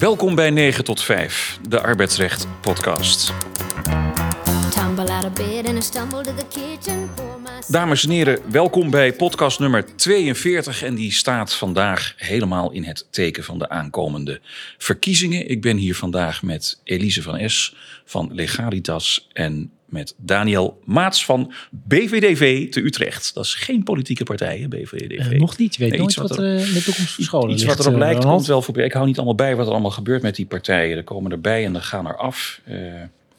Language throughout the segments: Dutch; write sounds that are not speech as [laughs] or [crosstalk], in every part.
Welkom bij 9 tot 5, de arbeidsrecht podcast. Dames en heren, welkom bij podcast nummer 42 en die staat vandaag helemaal in het teken van de aankomende verkiezingen. Ik ben hier vandaag met Elise van S van Legalitas en met Daniel Maats van BVDV te Utrecht. Dat is geen politieke partij, hè, BVDV. Eh, nog niet. Je weet Nee, nooit wat wat er- er in de toekomst verscholen Iets ligt, wat erop eh, lijkt komt wel voorbij. Ik hou niet allemaal bij wat er allemaal gebeurt met die partijen. Er komen erbij en dan gaan er af. Eh,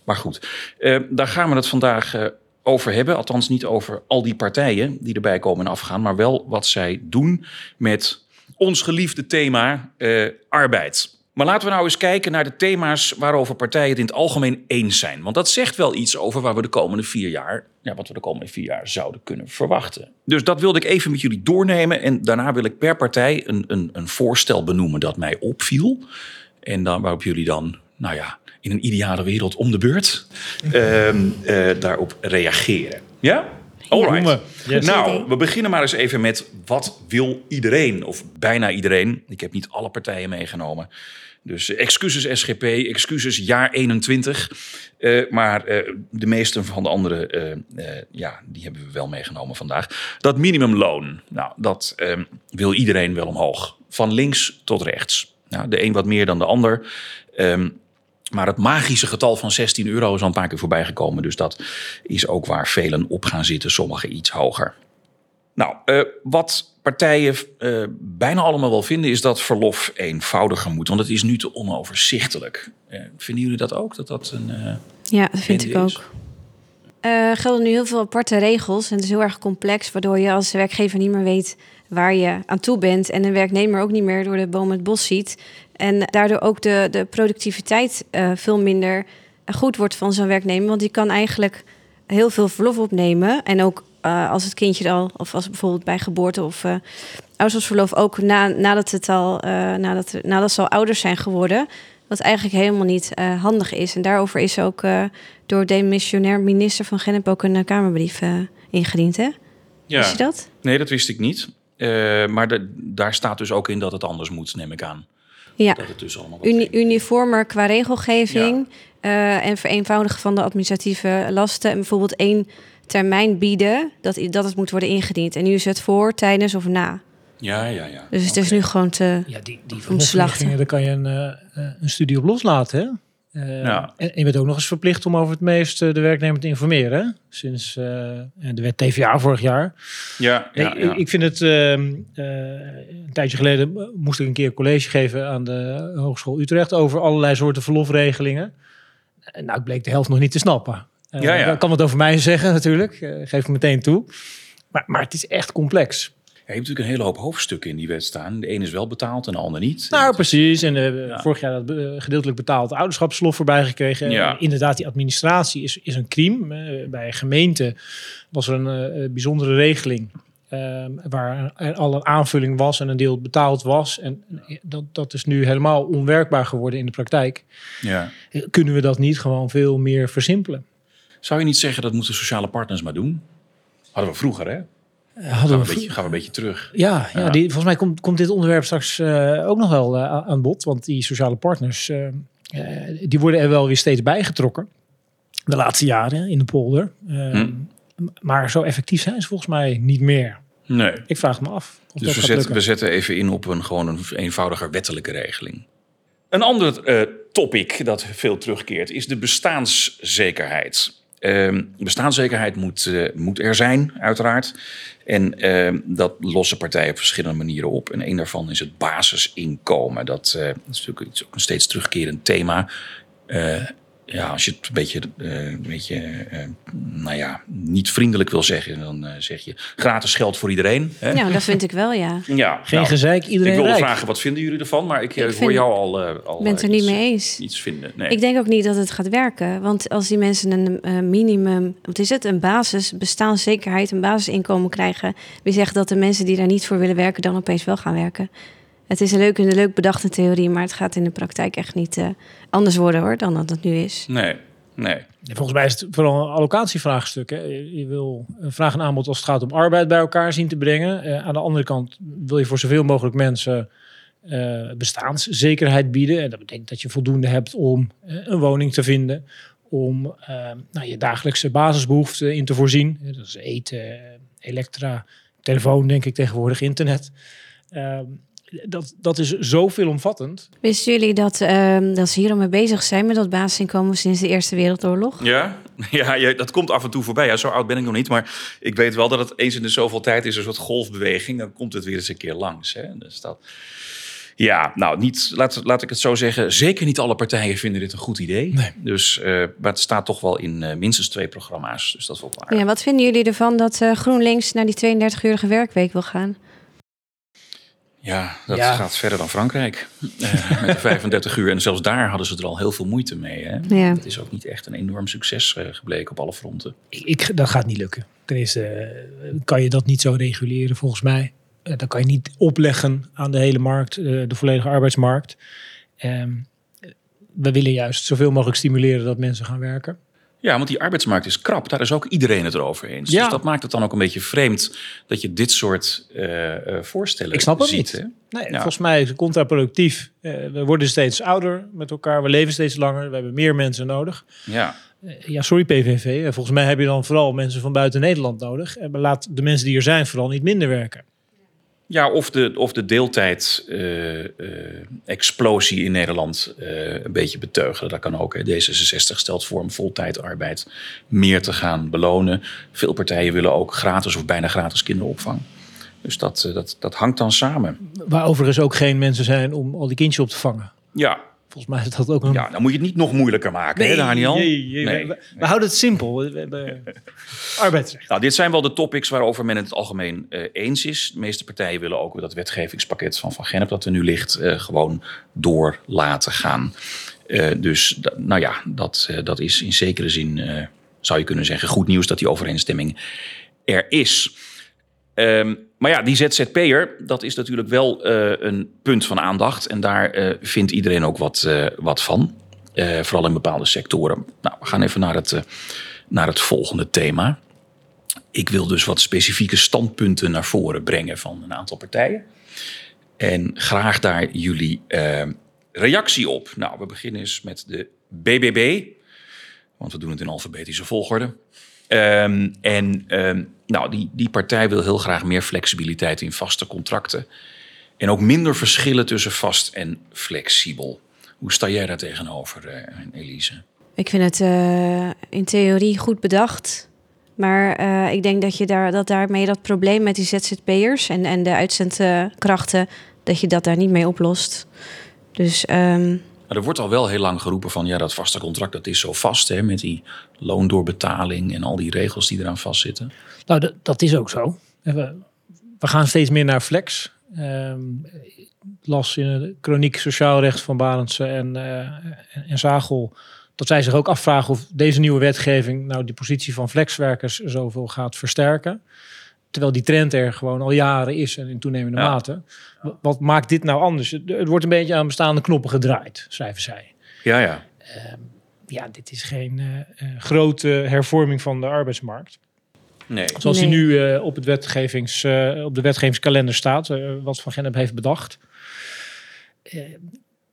maar goed, Eh, daar gaan we het vandaag eh, over hebben. Althans niet over al die partijen die erbij komen en afgaan. Maar wel wat zij doen met ons geliefde thema eh, arbeid. Maar laten we nou eens kijken naar de thema's waarover partijen het in het algemeen eens zijn. Want dat zegt wel iets over waar we de komende vier jaar, ja, wat we de komende vier jaar zouden kunnen verwachten. Dus dat wilde ik even met jullie doornemen. En daarna wil ik per partij een, een, een voorstel benoemen dat mij opviel. En dan waarop jullie dan, nou ja, in een ideale wereld om de beurt [laughs] ehm, eh, daarop reageren. Ja? Alright. Yes. Nou, we beginnen maar eens even met wat wil iedereen? Of bijna iedereen. Ik heb niet alle partijen meegenomen. Dus eh, excuses SGP, excuses jaar 21. Eh, maar eh, de meeste van de andere, eh, eh, ja, die hebben we wel meegenomen vandaag. Dat minimumloon, nou, dat eh, wil iedereen wel omhoog. Van links tot rechts. Nou, de een wat meer dan de ander. Ehm, maar het magische getal van 16 euro is al een paar keer voorbij gekomen. Dus dat is ook waar velen op gaan zitten, sommigen iets hoger. Nou, eh, wat partijen eh, bijna allemaal wel vinden, is dat verlof eenvoudiger moet. Want het is nu te onoverzichtelijk. Eh, vinden jullie dat ook? Dat dat een. Ja, dat vind ik ook. Er gelden nu heel veel aparte regels en het is heel erg complex, waardoor je als werkgever niet meer weet waar je aan toe bent en een werknemer ook niet meer door de boom het bos ziet. En daardoor ook de, de productiviteit eh, veel minder goed wordt van zo'n werknemer, want die kan eigenlijk heel veel verlof opnemen en ook eh, als het kindje al, of als bijvoorbeeld bij geboorte of eh ouderschapsverlof, ook na, nadat, het al, eh, nadat, nadat ze al ouders zijn geworden. Wat eigenlijk helemaal niet handig is. En daarover is ook door demissionair minister van Gennep ook een Kamerbrief ingediend. Hè? Wist je dat? Nee, dat wist ik niet. Eh, maar de- daar staat dus ook in dat het anders moet, neem ik aan. Ja. Dat het dus allemaal Uni- uniformer qua regelgeving eh, en vereenvoudigen van de administratieve lasten. En bijvoorbeeld één termijn bieden dat, dat het moet worden ingediend. En nu is het voor, tijdens of na. Ja, ja, ja. Dus het is nu gewoon te... Ja, die, die daar kan je een, eh, een studie op loslaten. Hè? Eh, Ja. en, je bent ook nog eens verplicht om over het meest eh, de werknemer te informeren. hè? Sinds eh, de wet TVA vorig jaar. Ja, ja, Nee, ja. Ik, ik vind het... ehm, eh, een tijdje geleden eh, moest ik een keer college geven aan de Hogeschool Utrecht... over allerlei soorten verlofregelingen. En nou, ik bleek de helft nog niet te snappen. Eh, Ja, ja. Dat kan wat over mij zeggen natuurlijk. Eh, geef ik meteen toe. Maar, maar het is echt complex. Je hebt natuurlijk een hele hoop hoofdstukken in die wet staan. De een is wel betaald en de ander niet. Nou, precies. En eh, Ja. vorig jaar dat eh, gedeeltelijk betaald ouderschapsverlof voorbij gekregen. En Ja. Inderdaad, die administratie is, is een crime. Eh, bij gemeenten was er een bijzondere regeling. eh, waar er al een aanvulling was en een deel betaald was. En dat, dat is nu helemaal onwerkbaar geworden in de praktijk. Ja. Kunnen we dat niet gewoon veel meer versimpelen? Zou je niet zeggen dat moeten sociale partners maar doen? Hadden we vroeger, hè? Eh, Gaan we, een beetje, gaan we een beetje terug. Ja, ja. Ja. Die, volgens mij komt, komt dit onderwerp straks eh, ook nog wel eh, aan- bod. Want die sociale partners, die worden er wel weer steeds bijgetrokken. De laatste jaren in de polder. Hm. Maar zo effectief zijn ze volgens mij niet meer. Nee. Ik vraag me af of Dus dat we lukken. we zetten even in op een gewoon een eenvoudiger wettelijke regeling. Een ander eh, topic dat veel terugkeert is de bestaanszekerheid. Ehm, bestaanszekerheid moet, eh, moet er zijn, uiteraard. En ehm, dat lossen partijen op verschillende manieren op. En een daarvan is het basisinkomen. Dat, eh, is natuurlijk ook een steeds terugkerend thema. Ja, als je het een beetje, eh, een beetje eh, nou ja, niet vriendelijk wil zeggen, dan eh, zeg je gratis geld voor iedereen. Hè? Ja, dat vind ik wel, ja. [laughs] Ja, Geen nou, gezeik, iedereen ik wilde rijk. vragen, wat vinden jullie ervan? Maar ik, Ik hoor jou al, eh al Ik ben het er niet iets, mee eens. iets vinden. Nee. Ik denk ook niet dat het gaat werken. Want als die mensen een eh, minimum, wat is het, een basis, bestaanszekerheid, een basisinkomen krijgen, wie zegt dat de mensen die daar niet voor willen werken dan opeens wel gaan werken? Het is een leuk, een leuk bedachte theorie, maar het gaat in de praktijk echt niet eh, anders worden hoor, dan dat het nu is. nee, nee. Volgens mij is het vooral een allocatievraagstuk. Hè. Je, je wil een vraag en aanbod als het gaat om arbeid bij elkaar zien te brengen. Eh, aan de andere kant wil je voor zoveel mogelijk mensen eh, bestaanszekerheid bieden. En dat betekent dat je voldoende hebt om eh, een woning te vinden, om nou, je dagelijkse basisbehoeften in te voorzien. Dat is eten, elektra, telefoon, denk ik tegenwoordig, internet. Ehm, dat, dat is zo veelomvattend. Wisten jullie dat, ehm, dat ze hier al mee bezig zijn met dat basisinkomen sinds de Eerste Wereldoorlog? Ja, [laughs] ja, ja, dat komt af en toe voorbij. Ja, zo oud ben ik nog niet, maar ik weet wel dat het eens in de zoveel tijd is een soort golfbeweging. Dan komt het weer eens een keer langs. Hè? Dus dat, ja, nou, niet, laat, laat ik het zo zeggen. Zeker niet alle partijen vinden dit een goed idee. Nee. Dus, eh, maar het staat toch wel in eh, minstens twee programma's. Dus dat is wel waar. Ja, wat vinden jullie ervan dat eh, GroenLinks naar die 32-urige werkweek wil gaan? Ja, dat Ja. gaat verder dan Frankrijk. Eh, met de 35 uur. En zelfs daar hadden ze er al heel veel moeite mee. Hè? Ja. Dat is ook niet echt een enorm succes eh, gebleken op alle fronten. Ik, ik, dat gaat niet lukken. Ten eerste eh, kan je dat niet zo reguleren volgens mij. Eh, dat kan je niet opleggen aan de hele markt, eh, de volledige arbeidsmarkt. Ehm, we willen juist zoveel mogelijk stimuleren dat mensen gaan werken. Ja, want die arbeidsmarkt is krap. Daar is ook iedereen het erover eens. Ja. Dus dat maakt het dan ook een beetje vreemd dat je dit soort eh, voorstellen Ik snap het ziet. niet. Nee, Ja. volgens mij is het contraproductief. Eh, we worden steeds ouder met elkaar, we leven steeds langer, we hebben meer mensen nodig. Ja. Ja, sorry PVV, volgens mij heb je dan vooral mensen van buiten Nederland nodig. En laat de mensen die er zijn vooral niet minder werken. Ja, of de, of de deeltijd-explosie in Nederland eh, een beetje beteugelen. Dat kan ook. Hè. D66 stelt voor om voltijdarbeid meer te gaan belonen. Veel partijen willen ook gratis of bijna gratis kinderopvang. Dus dat, eh, dat, dat hangt dan samen. Waar overigens ook geen mensen zijn om al die kindjes op te vangen. Ja, Volgens mij is dat ook een... ja dan moet je het niet nog moeilijker maken, hè, Daniel? nee. We, we houden het simpel. We hebben [laughs] arbeidsrecht. Nou, dit zijn wel de topics waarover men het algemeen eh, eens is. De meeste partijen willen ook dat wetgevingspakket van Van Gennep dat er nu ligt eh, gewoon door laten gaan. Eh, dus nou ja, dat, dat is in zekere zin, zou je kunnen zeggen, goed nieuws dat die overeenstemming er is. Ehm, maar ja, die ZZP'er, dat is natuurlijk wel eh, een punt van aandacht. En daar eh, vindt iedereen ook wat, eh, wat van. Vooral in bepaalde sectoren. Nou, we gaan even naar het, naar het volgende thema. Ik wil dus wat specifieke standpunten naar voren brengen van een aantal partijen. En graag daar jullie reactie op. Nou, we beginnen eens met de BBB. Want we doen het in alfabetische volgorde. Ehm, en ehm, nou, die, die partij wil heel graag meer flexibiliteit in vaste contracten. En ook minder verschillen tussen vast en flexibel. Hoe sta jij daar tegenover, eh, Elise? Ik vind het eh, in theorie goed bedacht. Maar eh, ik denk dat je daar, dat daarmee dat probleem met die ZZP'ers en, en de uitzendkrachten, dat je dat daar niet mee oplost. Dus ehm, Er wordt al wel heel lang geroepen van ja, dat vaste contract dat is zo vast hè, met die loondoorbetaling en al die regels die eraan vastzitten. Nou, dat, is ook zo. We, we gaan steeds meer naar flex. Ik las in de chroniek sociaal recht van Barendse en, eh, en, en Zagel... dat zij zich ook afvragen of deze nieuwe wetgeving... nou die positie van flexwerkers zoveel gaat versterken. Terwijl die trend er gewoon al jaren is en in toenemende Ja. mate. Wat, maakt dit nou anders? Het, wordt een beetje aan bestaande knoppen gedraaid, schrijven zij. Ja, ja. Ja, dit is geen eh, eh, grote hervorming van de arbeidsmarkt. Nee. Zoals Nee. die nu eh, op, het wetgevings, eh, op de wetgevingskalender staat, wat Van Gennep heeft bedacht. Eh,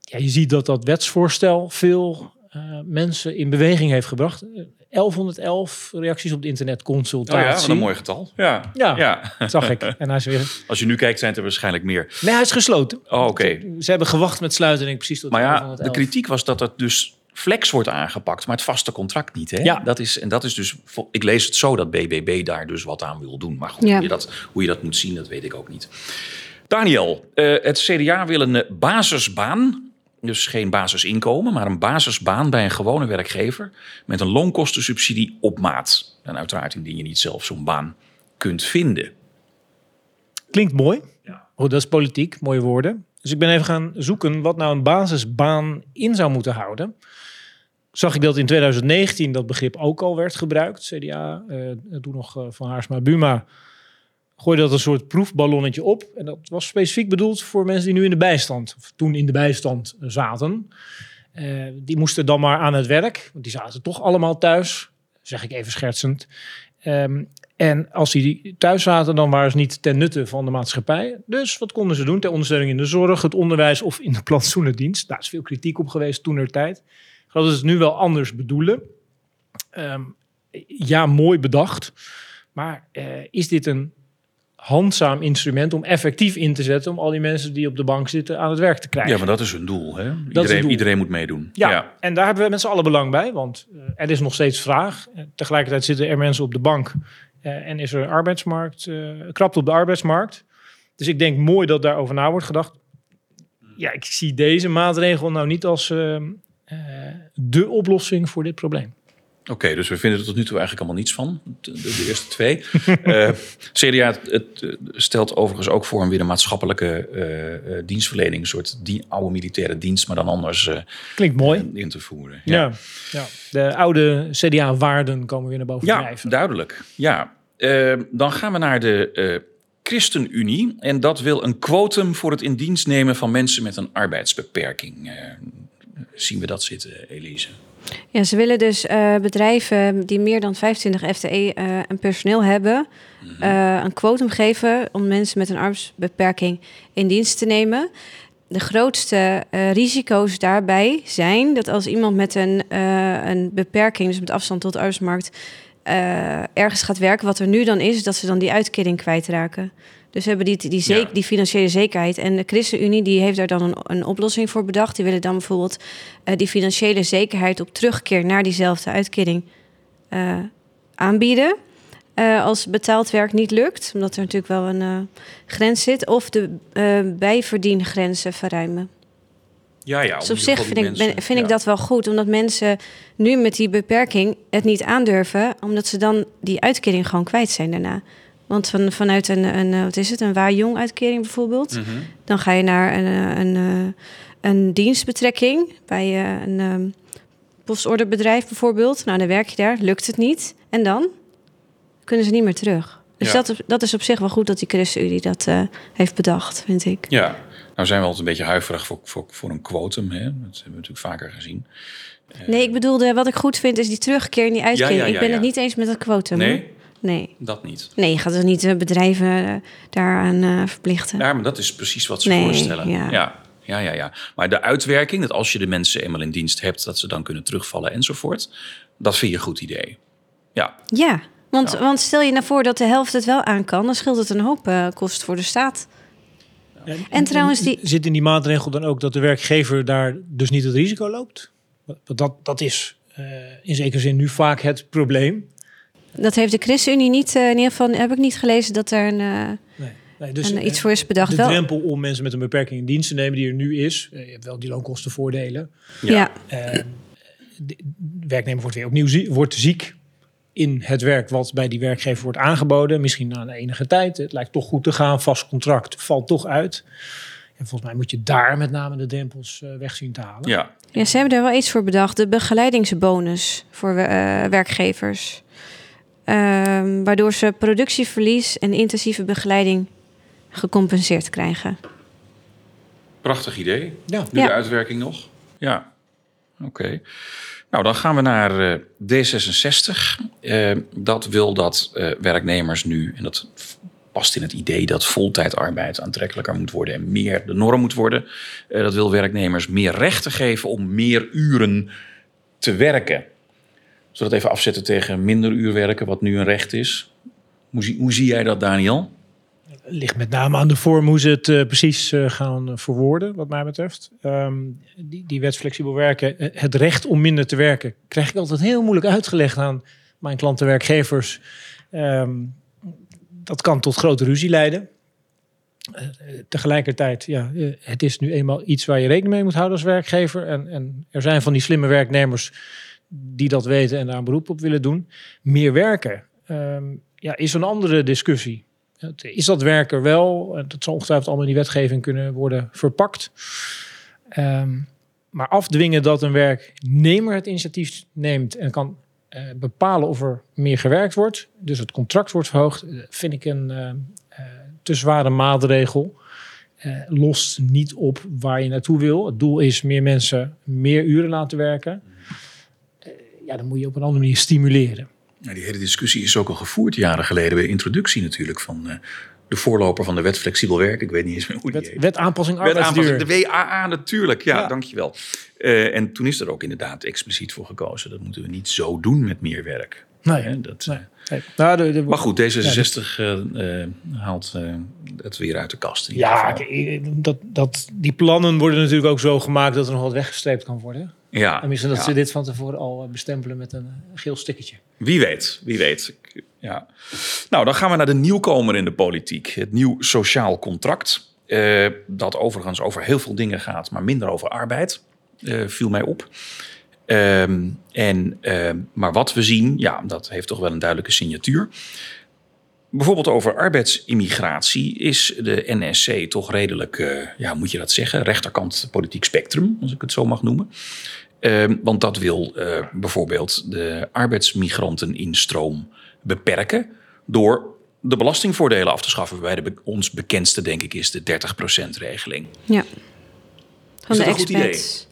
ja, je ziet dat dat wetsvoorstel veel eh, mensen in beweging heeft gebracht. Eh, 1111 reacties op de Oh internetconsultatie. ja, wat een mooi getal. Ja. Ja. ja. Zag ik. [laughs] En hij is weer... Als je nu kijkt zijn het er waarschijnlijk meer. Nee, hij is gesloten. Oh, oké. Ze hebben gewacht met sluiten, denk ik, precies tot Maar ja, de 1111. kritiek was dat het dus flex wordt aangepakt, maar het vaste contract niet. Hè? Ja. Dat is, en dat is dus, ik lees het zo dat BBB daar dus wat aan wil doen. Maar goed, Ja. hoe, je dat, hoe je dat moet zien, dat weet ik ook niet. Daniel, eh, het CDA wil een basisbaan, dus geen basisinkomen, maar een basisbaan bij een gewone werkgever met een loonkostensubsidie op maat. En uiteraard indien je niet zelf zo'n baan kunt vinden. Klinkt mooi. Oh, dat is politiek, mooie woorden. Dus ik ben even gaan zoeken wat nou een basisbaan in zou moeten houden. Zag ik dat in 2019 dat begrip ook al werd gebruikt. CDA, eh, toen nog eh, van Haarsma Buma, gooide dat een soort proefballonnetje op. En dat was specifiek bedoeld voor mensen die nu in de bijstand, of toen in de bijstand eh, zaten. Eh, die moesten dan maar aan het werk, want die zaten toch allemaal thuis, zeg ik even schertsend. Ehm, En als die thuis zaten, dan waren ze niet ten nutte van de maatschappij. Dus wat konden ze doen? Ter ondersteuning in de zorg, het onderwijs of in de plantsoenendienst. Daar is veel kritiek op geweest toen er tijd. Ik dat ze het nu wel anders bedoelen. Ehm, ja, mooi bedacht. Maar eh, is dit een handzaam instrument om effectief in te zetten... om al die mensen die op de bank zitten aan het werk te krijgen? Ja, maar dat is hun doel. Hè? Iedereen, doel. iedereen moet meedoen. Ja, en daar hebben we met z'n allen belang bij, want eh, er is nog steeds vraag. Eh, tegelijkertijd zitten er mensen op de bank eh, en is er een arbeidsmarkt, eh krapt op de arbeidsmarkt. Dus ik denk mooi dat daarover na wordt gedacht. Ja, ik zie deze maatregel nou niet als eh, de oplossing voor dit probleem. Oké, dus we vinden er tot nu toe eigenlijk allemaal niets van. De, eerste twee. [laughs] Eh, CDA het, eh, stelt overigens ook voor een weer een maatschappelijke eh, dienstverlening. Een soort die, oude militaire dienst, maar dan anders Klinkt mooi. in te voeren. Ja. Ja, de oude CDA-waarden komen weer naar boven Ja, drijven. duidelijk. Ja. Dan gaan we naar de ChristenUnie. En dat wil een quotum voor het in dienst nemen van mensen met een arbeidsbeperking. Zien we dat zitten, Elise? Ja, ze willen dus eh, bedrijven die meer dan 25 FTE eh en personeel hebben, eh, een quotum geven om mensen met een arbeidsbeperking in dienst te nemen. De grootste eh, risico's daarbij zijn dat als iemand met een, een beperking, dus met afstand tot de arbeidsmarkt, eh, ergens gaat werken, wat er nu dan is, dat ze dan die uitkering kwijtraken. Dus ze hebben die, die, Ja. die financiële zekerheid. En de ChristenUnie die heeft daar dan een, een oplossing voor bedacht. Die willen dan bijvoorbeeld eh, die financiële zekerheid op terugkeer naar diezelfde uitkering eh, aanbieden. Als betaald werk niet lukt, omdat er natuurlijk wel een grens zit, of de bijverdiengrenzen verruimen. Ja, ja. Dus op zich vind, ik, ben, vind ik dat wel goed, omdat mensen nu met die beperking het niet aandurven, omdat ze dan die uitkering gewoon kwijt zijn daarna. Want van, vanuit een, een, eh, wat is het, een waar-jong uitkering bijvoorbeeld, Mhm. dan ga je naar een, eh, een, eh, een dienstbetrekking bij een ehm, postorderbedrijf bijvoorbeeld. Nou, dan werk je daar, lukt het niet. En dan kunnen ze niet meer terug. Dus Ja. dat, dat is op zich wel goed dat die ChristenUnie dat heeft bedacht, vind ik. Ja, nou zijn we altijd een beetje huiverig voor, voor, voor een quotum. Hè? Dat hebben we natuurlijk vaker gezien. Nee, ik bedoelde, wat ik goed vind, is die terugkeer in die uitkering. ja, ja, ik ben het niet eens met dat quotum. Nee, hoor. Nee. dat niet. Nee, je gaat dus niet eh, bedrijven eh, daaraan eh, verplichten. Ja, maar dat is precies wat ze Nee, voorstellen. ja. ja. Ja, ja. Maar de uitwerking, dat als je de mensen eenmaal in dienst hebt, dat ze dan kunnen terugvallen enzovoort, dat vind je een goed idee. Ja, Ja, want, Ja. want stel je nou voor dat de helft het wel aan kan, dan scheelt het een hoop eh, kost voor de staat. En trouwens, die- Zit in die maatregel dan ook dat de werkgever daar dus niet het risico loopt? Want Dat, dat is eh, in zekere zin nu vaak het probleem. Dat heeft de ChristenUnie niet, eh, in ieder geval heb ik niet gelezen dat er een, eh, Nee. Nee, dus, een, iets voor is bedacht. de Wel, drempel om mensen met een beperking in dienst te nemen die er nu is. je hebt wel die loonkostenvoordelen. ja. Eh, de werknemer wordt weer opnieuw wordt ziek in het werk wat bij die werkgever wordt aangeboden. Misschien na een enige tijd. Het lijkt toch goed te gaan. Vast contract valt toch uit. En volgens mij moet je daar met name de drempels eh, weg zien te halen. ja. ja, ze hebben er wel iets voor bedacht. De begeleidingsbonus voor eh, werkgevers. Ehm, waardoor ze productieverlies en intensieve begeleiding gecompenseerd krijgen. Prachtig idee. Ja. Nu Ja. de uitwerking nog. Ja, oké. Nou, dan gaan we naar eh, D66. Eh, dat wil dat eh, werknemers nu, en dat past in het idee dat voltijdarbeid aantrekkelijker moet worden en meer de norm moet worden. Dat wil werknemers meer rechten geven om meer uren te werken. Zullen we dat even afzetten tegen minder uur werken, wat nu een recht is? Hoe, zie- hoe zie jij dat, Daniel? Ligt met name aan de vorm hoe ze het eh, precies eh, gaan eh, verwoorden, wat mij betreft. Ehm, die, die wet flexibel werken, het recht om minder te werken, krijg ik altijd heel moeilijk uitgelegd aan mijn klanten, werkgevers. Ehm, dat kan tot grote ruzie leiden. Tegelijkertijd, ja, het is nu eenmaal iets waar je rekening mee moet houden als werkgever. En, en er zijn van die slimme werknemers die dat weten en daar beroep op willen doen. Meer werken ehm, ja, is een andere discussie. Is dat werk er wel? En Dat zal ongetwijfeld allemaal in die wetgeving kunnen worden verpakt. Ehm, maar afdwingen dat een werknemer het initiatief neemt en kan eh, bepalen of er meer gewerkt wordt, dus het contract wordt verhoogd, eh, vind ik een eh, eh, te zware maatregel. Eh, lost niet op waar je naartoe wil. Het doel is meer mensen meer uren laten werken. Eh, ja, dan moet je op een andere manier stimuleren. Nou, die hele discussie is ook al gevoerd jaren geleden bij introductie natuurlijk van eh, de voorloper van de wet flexibel werk. Ik weet niet eens meer hoe die Wet, heet. wet aanpassing arbeidsduur. de WAA natuurlijk, ja, Ja. dankjewel. Eh en toen is er ook inderdaad expliciet voor gekozen. Dat moeten we niet zo doen met meer werk. Nee. Hè, dat, Nee. Nee. Nou, de, de, Maar goed, D66 eh, eh, haalt eh, het weer uit de kast. Ja, dat, dat, die plannen worden natuurlijk ook zo gemaakt dat er nog wat weggestreept kan worden. Ja, Tenminste, dat ja. ze dit van tevoren al eh, bestempelen met een geel stickertje. Wie weet, wie weet. Ja. Nou, dan gaan we naar de nieuwkomer in de politiek. Het nieuw sociaal contract. Eh, dat overigens over heel veel dingen gaat, maar minder over arbeid. eh, viel mij op. Ehm, en, maar wat we zien, ja, dat heeft toch wel een duidelijke signatuur. Bijvoorbeeld over arbeidsimmigratie is de NSC toch redelijk, eh, ja, moet je dat zeggen, rechterkant politiek spectrum, als ik het zo mag noemen. Ehm, want dat wil eh, bijvoorbeeld de arbeidsmigranteninstroom beperken door de belastingvoordelen af te schaffen. Waarbij de ons bekendste, denk ik, is de 30%-regeling. Ja. Van Is de dat een goed expats.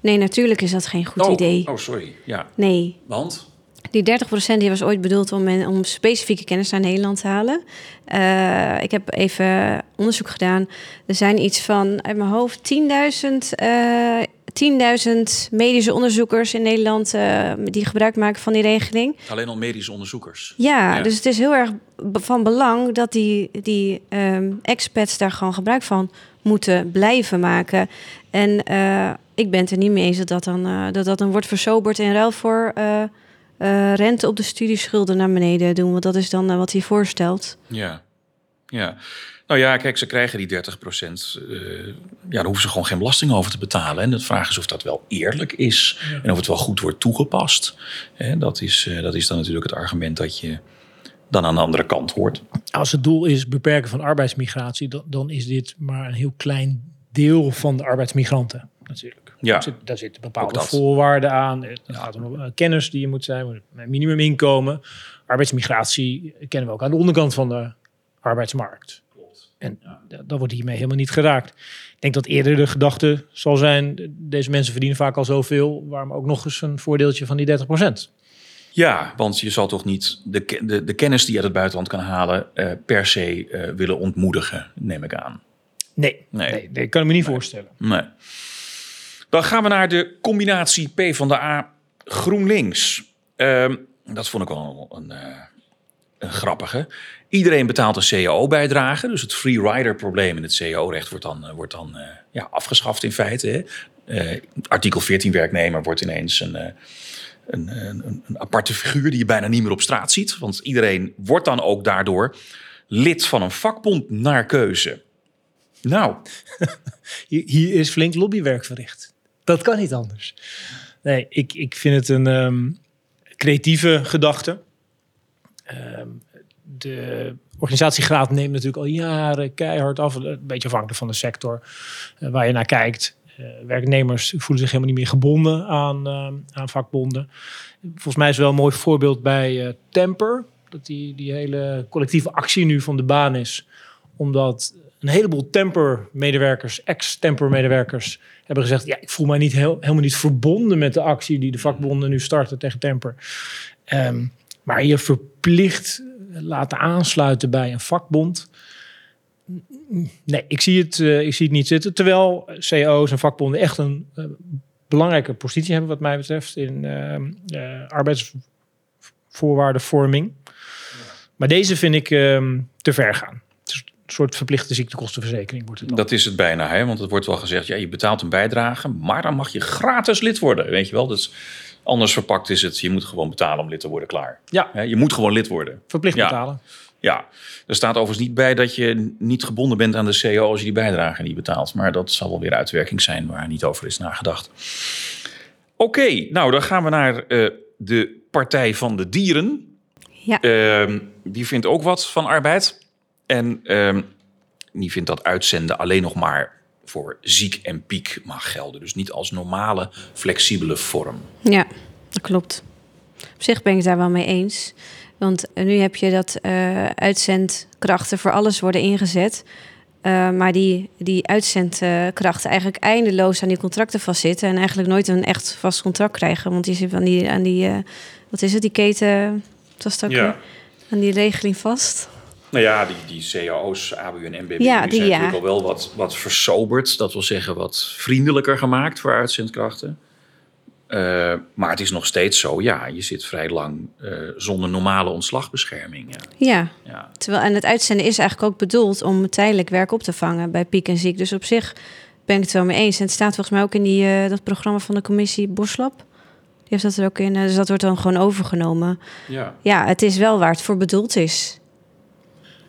Nee, natuurlijk is dat geen goed oh, idee. Oh, sorry. Ja, Nee, want? Die 30% die was ooit bedoeld om, men- om specifieke kennis naar Nederland te halen. Eh, ik heb even onderzoek gedaan. Er zijn iets van, uit mijn hoofd, 10.000 eh 10.000 medische onderzoekers in Nederland eh, die gebruik maken van die regeling. Alleen al medische onderzoekers. Ja, Ja. dus het is heel erg van belang dat die, die ehm, expats daar gewoon gebruik van moeten blijven maken. En eh, ik ben het er niet mee eens dat dat dan, dat, dat dan wordt versoberd in ruil voor eh, eh, rente op de studieschulden naar beneden doen. Want dat is dan eh, wat hij voorstelt. Ja. ja. Nou ja, kijk, ze krijgen die 30 procent. ja, daar hoeven ze gewoon geen belasting over te betalen. En de vraag is of dat wel eerlijk is. En of het wel goed wordt toegepast. Hè, dat, is, eh, dat is dan natuurlijk het argument dat je dan aan de andere kant hoort. Als het doel is beperken van arbeidsmigratie, dan, dan is dit maar een heel klein deel van de arbeidsmigranten natuurlijk. Ja. Daar, zit, daar zitten bepaalde voorwaarden aan. Het gaat om eh, kennis die je moet zijn, een minimuminkomen. Arbeidsmigratie kennen we ook aan de onderkant van de arbeidsmarkt. En dat- dat wordt hiermee helemaal niet geraakt. Ik denk dat eerder de gedachte zal zijn, deze mensen verdienen vaak al zoveel, waarom ook nog eens een voordeeltje van die 30%. Ja, want je zal toch niet de, de, de kennis die je uit het buitenland kan halen... eh, per se eh, willen ontmoedigen, neem ik aan. Nee, Nee. nee. nee, kan ik me niet voorstellen. Nee. Dan gaan we naar de combinatie P van de A GroenLinks. Ehm, dat vond ik wel een, eh, een grappige. Iedereen betaalt een cao-bijdrage. Dus het free rider probleem in het cao-recht wordt dan, eh, wordt dan eh, ja, afgeschaft in feite. Hè. Artikel 14 werknemer wordt ineens een, een, een, aparte figuur die je bijna niet meer op straat ziet. Want iedereen wordt dan ook daardoor lid van een vakbond naar keuze. Nou, [laughs] hier is flink lobbywerk verricht. Dat kan niet anders. Nee, ik, ik vind het een ehm, creatieve gedachte. Ehm, de organisatiegraad neemt natuurlijk al jaren keihard af. Een beetje afhankelijk van de sector eh, waar je naar kijkt. Eh, werknemers voelen zich helemaal niet meer gebonden aan, ehm, aan vakbonden. Volgens mij is wel een mooi voorbeeld bij eh, Temper. Dat die, die hele collectieve actie nu van de baan is. Omdat een heleboel Temper-medewerkers, ex-Temper-medewerkers, hebben gezegd: Ja, ik voel mij niet heel, helemaal niet verbonden met de actie die de vakbonden nu starten tegen Temper. Ehm, maar je verplicht laten aansluiten bij een vakbond. Nee, ik zie het, eh, ik zie het niet zitten. Terwijl CO's en vakbonden echt een eh, belangrijke positie hebben, wat mij betreft, in ehm, eh, arbeidsvoorwaardenvorming. Maar deze vind ik ehm, te ver gaan. Soort verplichte ziektekostenverzekering wordt het dan. Dat is het bijna, hè? want het wordt wel gezegd, ja, je betaalt een bijdrage, maar dan mag je gratis lid worden, weet je wel. Dus anders verpakt is het, je moet gewoon betalen om lid te worden, klaar. Ja, Hè, Je moet gewoon lid worden. verplicht Ja. betalen. Ja, er staat overigens niet bij dat je niet gebonden bent aan de CO als je die bijdrage niet betaalt. Maar dat zal wel weer uitwerking zijn waar niet over is nagedacht. Oké, nou dan gaan we naar eh, de Partij van de Dieren. Ja. Ehm, die vindt ook wat van arbeid. En ehm, die vindt dat uitzenden alleen nog maar voor ziek en piek mag gelden. Dus niet als normale, flexibele vorm. Ja, dat klopt. Op zich ben ik het daar wel mee eens. Want nu heb je dat eh, uitzendkrachten voor alles worden ingezet. Eh, maar die, die uitzendkrachten eigenlijk eindeloos aan die contracten vastzitten. En eigenlijk nooit een echt vast contract krijgen. Want die zitten aan die, aan die eh, wat is het, die keten, Het was ook Ja. weer aan die regeling vast. Nou ja, die, die cao's, ABU en MBBU Ja, die, zijn ja. natuurlijk al wel wat, wat versoberd. Dat wil zeggen wat vriendelijker gemaakt voor uitzendkrachten. Eh, maar het is nog steeds zo, ja, je zit vrij lang eh, zonder normale ontslagbescherming. Ja. Ja, terwijl en het uitzenden is eigenlijk ook bedoeld om tijdelijk werk op te vangen bij piek en ziek. Dus op zich ben ik het wel mee eens. En het staat volgens mij ook in die, eh, dat programma van de commissie Boslab. Die heeft dat er ook in. Dus dat wordt dan gewoon overgenomen. Ja. Ja, het is wel waar het voor bedoeld is.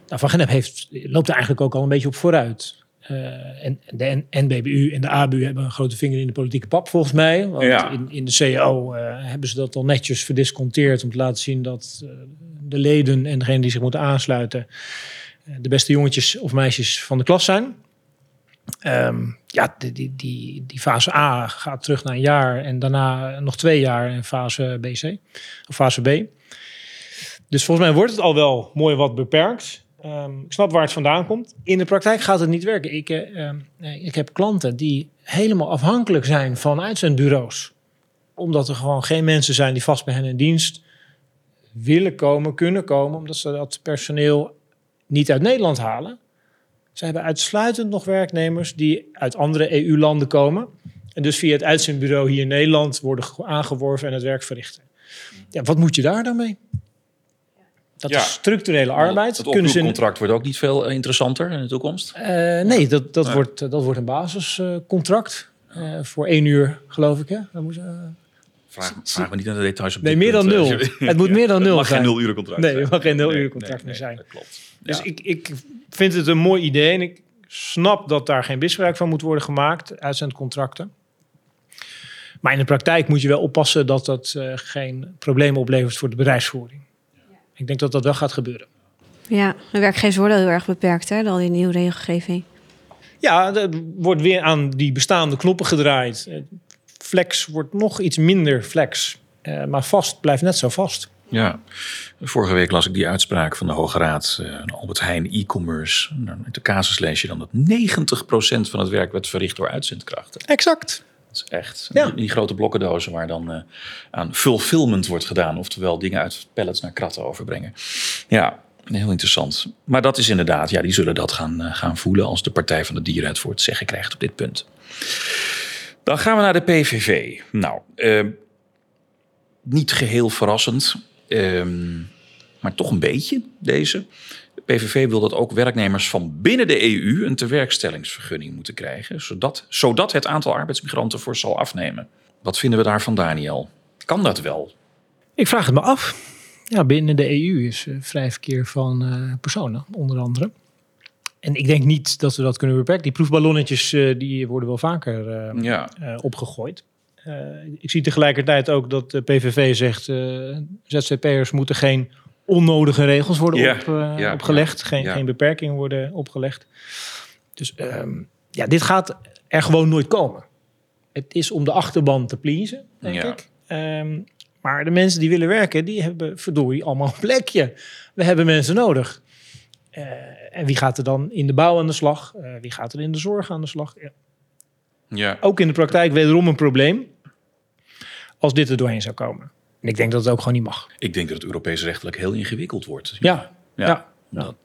Nou, Van Gennep heeft, loopt er eigenlijk ook al een beetje op vooruit. Eh, en de NBBU en de ABU hebben een grote vinger in de politieke pap, volgens mij. Want Ja. in, in de CAO eh, hebben ze dat al netjes verdisconteerd om te laten zien dat eh, de leden en degenen die zich moeten aansluiten de beste jongetjes of meisjes van de klas zijn. Ehm, ja, die, die, die, die fase A gaat terug naar een jaar en daarna nog twee jaar in fase BC, of fase B. Dus volgens mij wordt het al wel mooi wat beperkt. Ehm, ik snap waar het vandaan komt. In de praktijk gaat het niet werken. Ik, eh, ehm, ik heb klanten die helemaal afhankelijk zijn van uitzendbureaus. Omdat er gewoon geen mensen zijn die vast bij hen in dienst willen komen, kunnen komen. Omdat ze dat personeel niet uit Nederland halen. Ze hebben uitsluitend nog werknemers die uit andere EU-landen komen. En dus via het uitzendbureau hier in Nederland worden ge- aangeworven en het werk verrichten. Ja, wat moet je daar dan mee? Dat Ja. is structurele arbeid. Het Kunnen ze oproepcontract wordt ook niet veel eh, interessanter in de toekomst. eh, nee, dat, dat, Nee. Wordt, dat wordt een basiscontract. eh, voor één uur, geloof ik. Hè? Dan moet, Vraag, vraag me niet naar de details op nee, meer dan nul. eh. het moet [laughs] meer dan nul mag geen nul uren contract Nee, het mag geen nul uren contract nee, meer nee, zijn. Dat klopt. Dus Ja. ik, ik vind het een mooi idee. En ik snap dat daar geen misbruik van moet worden gemaakt. Uitzendcontracten. Maar in de praktijk moet je wel oppassen dat dat eh, geen problemen oplevert voor de bedrijfsvoering. Ik denk dat dat wel gaat gebeuren. Ja, de werkgevers worden heel erg beperkt, hè, door al die nieuwe regelgeving. Ja, er wordt weer aan die bestaande knoppen gedraaid. Eh, Flex wordt nog iets minder flex. Eh, maar vast blijft net zo vast. Ja, vorige week las ik die uitspraak van de Hoge Raad. eh, Albert Heijn e-commerce. Dan In de casus lees je dan dat 90% van het werk werd verricht door uitzendkrachten. Exact. Dat is echt. Ja. Die, grote blokkendozen waar dan eh, aan fulfillment wordt gedaan. Oftewel dingen uit pallets naar kratten overbrengen. Ja, heel interessant. Maar dat is inderdaad, ja, die zullen dat gaan, eh, gaan voelen als de Partij van de Dieren het voor het zeggen krijgt op dit punt. Dan gaan we naar de PVV. Nou, eh, niet geheel verrassend, ehm, maar toch een beetje deze. De PVV wil dat ook werknemers van binnen de EU een tewerkstellingsvergunning moeten krijgen, zodat, zodat het aantal arbeidsmigranten voor zal afnemen. Wat vinden we daarvan, Daniel? Kan dat wel? Ik vraag het me af. Ja, binnen de EU is eh, vrij verkeer van eh, personen, onder andere. En ik denk niet dat we dat kunnen beperken. Die proefballonnetjes eh, die worden wel vaker Ja, opgegooid. Ik zie tegelijkertijd ook dat de PVV zegt... ZZP'ers moeten geen onnodige regels worden op, eh, opgelegd. Geen, geen beperkingen worden opgelegd. Dus ehm, ja, dit gaat er gewoon nooit komen. Het is om de achterban te pleasen, denk ik. Ehm, maar de mensen die willen werken, die hebben verdorie allemaal een plekje. We hebben mensen nodig. Eh, en wie gaat er dan in de bouw aan de slag? Eh, wie gaat er in de zorg aan de slag? Ja, ja. ook in de praktijk wederom een probleem als dit er doorheen zou komen. En ik denk dat het ook gewoon niet mag. Ik denk dat het Europees rechtelijk heel ingewikkeld wordt. Ja, Ja. ja. Dat-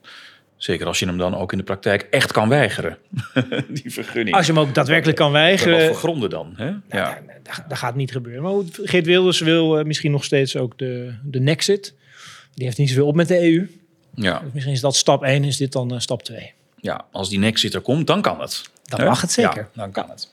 zeker als je hem dan ook in de praktijk echt kan weigeren. [laughs] Die vergunning. Als je hem ook daadwerkelijk kan Op wat weigeren, voor gronden dan? Hè? Ja. ja. dat, dat gaat niet gebeuren. Maar Geert Wilders wil eh, misschien nog steeds ook de, de Nexit. Die heeft niet zoveel op met de EU. Ja. Dus misschien is dat stap 1, is dit dan eh, stap 2. ja, als die Nexit er komt, dan kan het. Dan mag het zeker. Ja, dan kan het.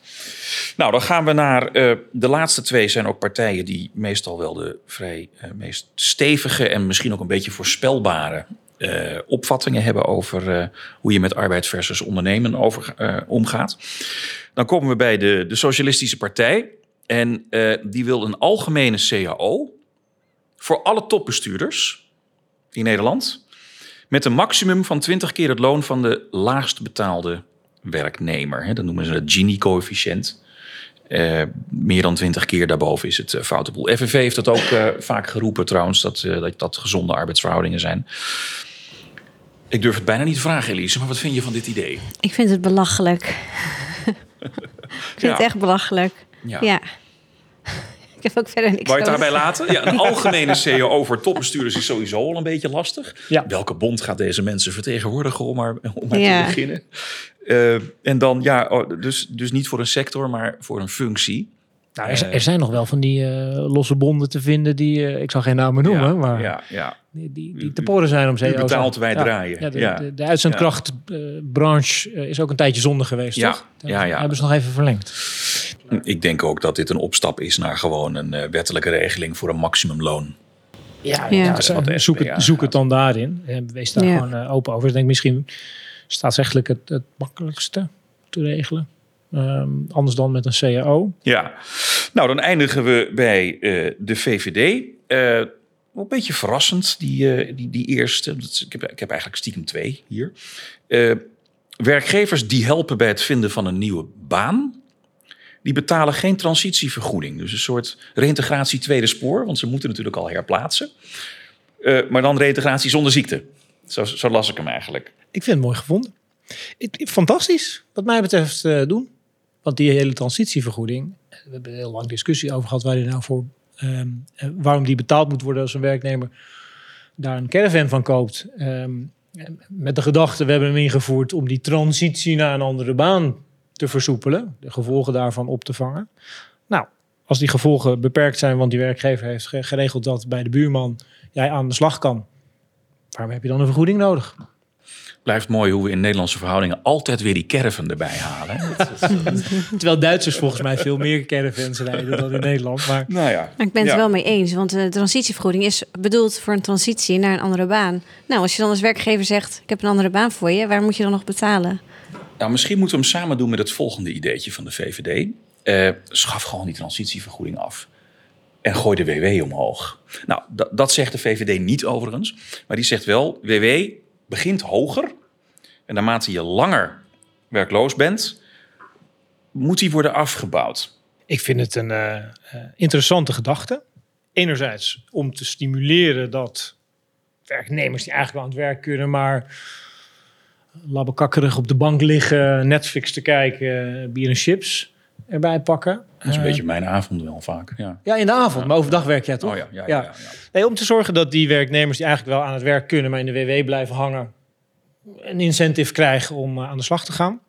Nou, dan gaan we naar eh, de laatste twee zijn ook partijen die meestal wel de vrij eh, meest stevige en misschien ook een beetje voorspelbare eh, opvattingen hebben over hoe je met arbeid versus ondernemen over, omgaat. Dan komen we bij de, de Socialistische Partij. En die wil een algemene CAO voor alle topbestuurders in Nederland. Met een maximum van 20 keer het loon van de laagst betaalde werknemer. Hè. Dat noemen ze het Gini-coëfficiënt. Eh, meer dan 20 keer daarboven is het uh, foute boel. FNV heeft dat ook eh, vaak geroepen trouwens, dat, eh, dat dat gezonde arbeidsverhoudingen zijn. Ik durf het bijna niet te vragen, Elise, maar wat vind je van dit idee? Ik vind het belachelijk. [laughs] ik vind Ja. het echt belachelijk. Ja. Ja. Ik heb ook verder niks Wou je het over. daarbij laten? Ja, een [laughs] algemene CAO voor topbestuurders is sowieso al een beetje lastig. Ja. Welke bond gaat deze mensen vertegenwoordigen om maar, om maar Ja. te beginnen? Eh, en dan, ja, oh, dus, dus niet voor een sector, maar voor een functie. Nou, er, er zijn nog wel van die eh, losse bonden te vinden die, eh, ik zal geen namen noemen, ja, maar ja, ja. die, die, die te poren zijn om CEO's. betaalt, wij Ja. draaien. Ja, de, Ja. de, de uitzendkrachtbranche is ook een tijdje zonde geweest, Ja, toch? ja, ja. Hebben ze nog even verlengd. Ik denk ook dat dit een opstap is naar gewoon een eh, wettelijke regeling voor een maximumloon. Ja, Ja. zoek, het, zoek het dan daarin. En wees daar Ja. gewoon eh, open over. Ik denk misschien staatsrechtelijk het, het makkelijkste te regelen. Ehm, anders dan met een CAO. Ja, nou dan eindigen we bij eh, de VVD. Eh, een beetje verrassend, die, eh, die, die eerste. Dat Ik heb, ik heb eigenlijk stiekem twee hier. Eh, werkgevers die helpen bij het vinden van een nieuwe baan. Die betalen geen transitievergoeding. Dus een soort reintegratie tweede spoor. Want ze moeten natuurlijk al herplaatsen. Eh, maar dan reintegratie zonder ziekte. Zo, zo las ik hem eigenlijk. Ik vind het mooi gevonden. Fantastisch, wat mij betreft, eh, doen. Want die hele transitievergoeding, eh, we hebben een heel lang discussie over gehad waar die nou voor, ehm, eh, waarom die betaald moet worden als een werknemer daar een caravan van koopt. Ehm, met de gedachte, we hebben hem ingevoerd om die transitie naar een andere baan te versoepelen, de gevolgen daarvan op te vangen. Nou, als die gevolgen beperkt zijn, want die werkgever heeft ge- geregeld dat bij de buurman jij aan de slag kan, waarom heb je dan een vergoeding nodig? Blijft mooi hoe we in Nederlandse verhoudingen altijd weer die caravan erbij halen. [laughs] Terwijl Duitsers volgens mij veel meer caravans rijden dan in Nederland. Maar nou ja. Maar ik ben het Ja. er wel mee eens, want de transitievergoeding is bedoeld voor een transitie naar een andere baan. Nou, als je dan als werkgever zegt, ik heb een andere baan voor je, waar moet je dan nog betalen? Nou, misschien moeten we hem samen doen met het volgende ideetje van de VVD. Eh, schaf gewoon die transitievergoeding af. En gooi de WW omhoog. Nou, dat, zegt de VVD niet overigens. Maar die zegt wel, WW begint hoger. En naarmate je langer werkloos bent, moet die worden afgebouwd. ik vind het een eh, eh, interessante gedachte. Enerzijds om te stimuleren dat werknemers die eigenlijk wel aan het werk kunnen, maar labbekakkerig op de bank liggen, Netflix te kijken, bier en chips erbij pakken. Dat is een Eh, beetje mijn avond wel vaak. Ja. Ja, in de avond, maar overdag werk jij toch? Oh ja, ja, ja. Nee, om te zorgen dat die werknemers die eigenlijk wel aan het werk kunnen, maar in de WW blijven hangen, een incentive krijgen om eh, aan de slag te gaan.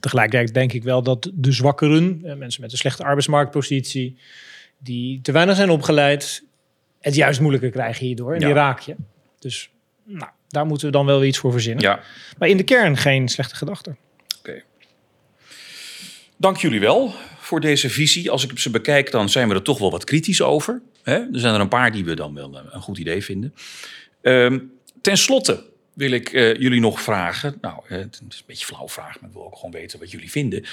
Tegelijkertijd denk ik wel dat de zwakkeren, eh, mensen met een slechte arbeidsmarktpositie, die te weinig zijn opgeleid, het juist moeilijker krijgen hierdoor. En die raak je. Dus nou, daar moeten we dan wel weer iets voor verzinnen. ja. Maar in de kern geen slechte gedachte. Oké. Dank jullie wel voor deze visie. Als ik ze bekijk, dan zijn we er toch wel wat kritisch over. Hè? Er zijn er een paar die we dan wel een goed idee vinden. Ehm ten slotte wil ik eh, jullie nog vragen. Nou, eh, het is een beetje een flauw vraag, maar ik wil ook gewoon weten wat jullie vinden.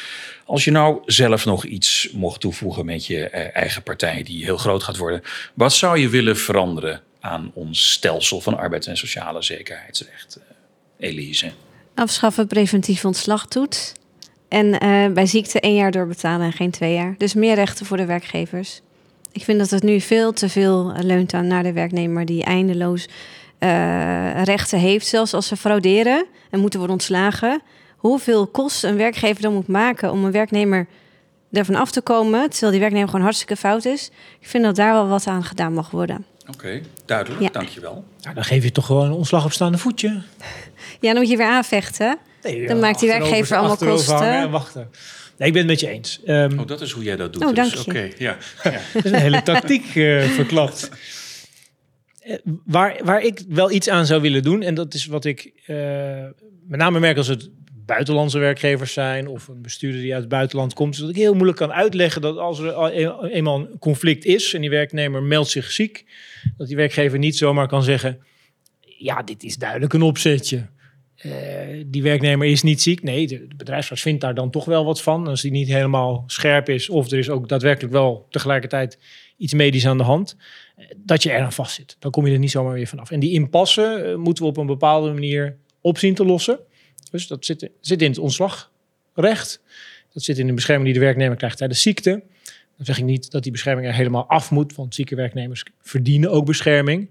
Als je nou zelf nog iets mocht toevoegen met je eh, eigen partij, die heel groot gaat worden, wat zou je willen veranderen aan ons stelsel van arbeids- en sociale zekerheidsrecht? Eh, Elise. Afschaffen preventief ontslagtoets. En eh, bij ziekte één jaar doorbetalen en geen twee jaar. Dus meer rechten voor de werkgevers. Ik vind dat het nu veel te veel eh, leunt aan naar de werknemer die eindeloos rechten heeft. Zelfs als ze frauderen en moeten worden ontslagen. Hoeveel kost een werkgever dan moet maken om een werknemer ervan af te komen. Terwijl die werknemer gewoon hartstikke fout is. Ik vind dat daar wel wat aan gedaan mag worden. Oké, duidelijk. Ja. Dankjewel. Nou, dan geef je toch gewoon een ontslag op staande voetje. Ja, dan moet je weer aanvechten. Nee, Dan maakt die werkgever allemaal kosten. En wachten. Nee, ik ben het met je eens. Ehm, Oh, dat is hoe jij dat doet. Oh, dus. dank je. Oké, ja. [laughs] Er is een hele tactiek eh, verklapt. Eh, Waar, waar ik wel iets aan zou willen doen, en dat is wat ik eh, met name merk als het buitenlandse werkgevers zijn of een bestuurder die uit het buitenland komt, is dat ik heel moeilijk kan uitleggen dat als er al eenmaal een conflict is en die werknemer meldt zich ziek, dat die werkgever niet zomaar kan zeggen, ja, dit is duidelijk een opzetje. Eh, die werknemer is niet ziek. Nee, de, de bedrijfsarts vindt daar dan toch wel wat van. Als die niet helemaal scherp is, of er is ook daadwerkelijk wel tegelijkertijd iets medisch aan de hand, eh, dat je er aan vast zit. Dan kom je er niet zomaar weer vanaf. En die impasse eh, moeten we op een bepaalde manier opzien te lossen. Dus dat zit, zit in het ontslagrecht. Dat zit in de bescherming die de werknemer krijgt tijdens ziekte. Dan zeg ik niet dat die bescherming er helemaal af moet, want zieke werknemers verdienen ook bescherming.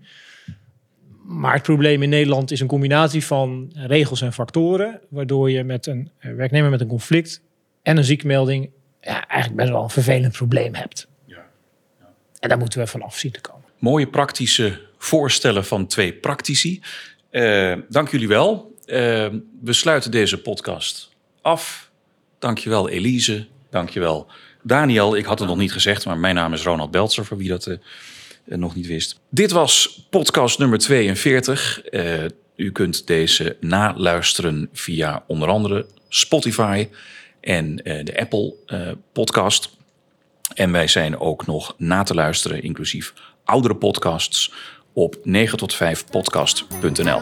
Maar het probleem in Nederland is een combinatie van regels en factoren, waardoor je met een eh, werknemer met een conflict en een ziekmelding ja, eigenlijk best wel een vervelend probleem hebt. En daar moeten we van af zien te komen. Mooie praktische voorstellen van twee praktici. Eh, dank jullie wel. Eh, we sluiten deze podcast af. Dankjewel Elise. Dankjewel Daniel. Ik had het nog niet gezegd, maar mijn naam is Ronald Beltzer, voor wie dat eh, eh, nog niet wist. Dit was podcast nummer 42. Eh, u kunt deze naluisteren via onder andere Spotify en de Apple podcast. En wij zijn ook nog na te luisteren, inclusief oudere podcasts, op 9 tot 5 podcast.nl.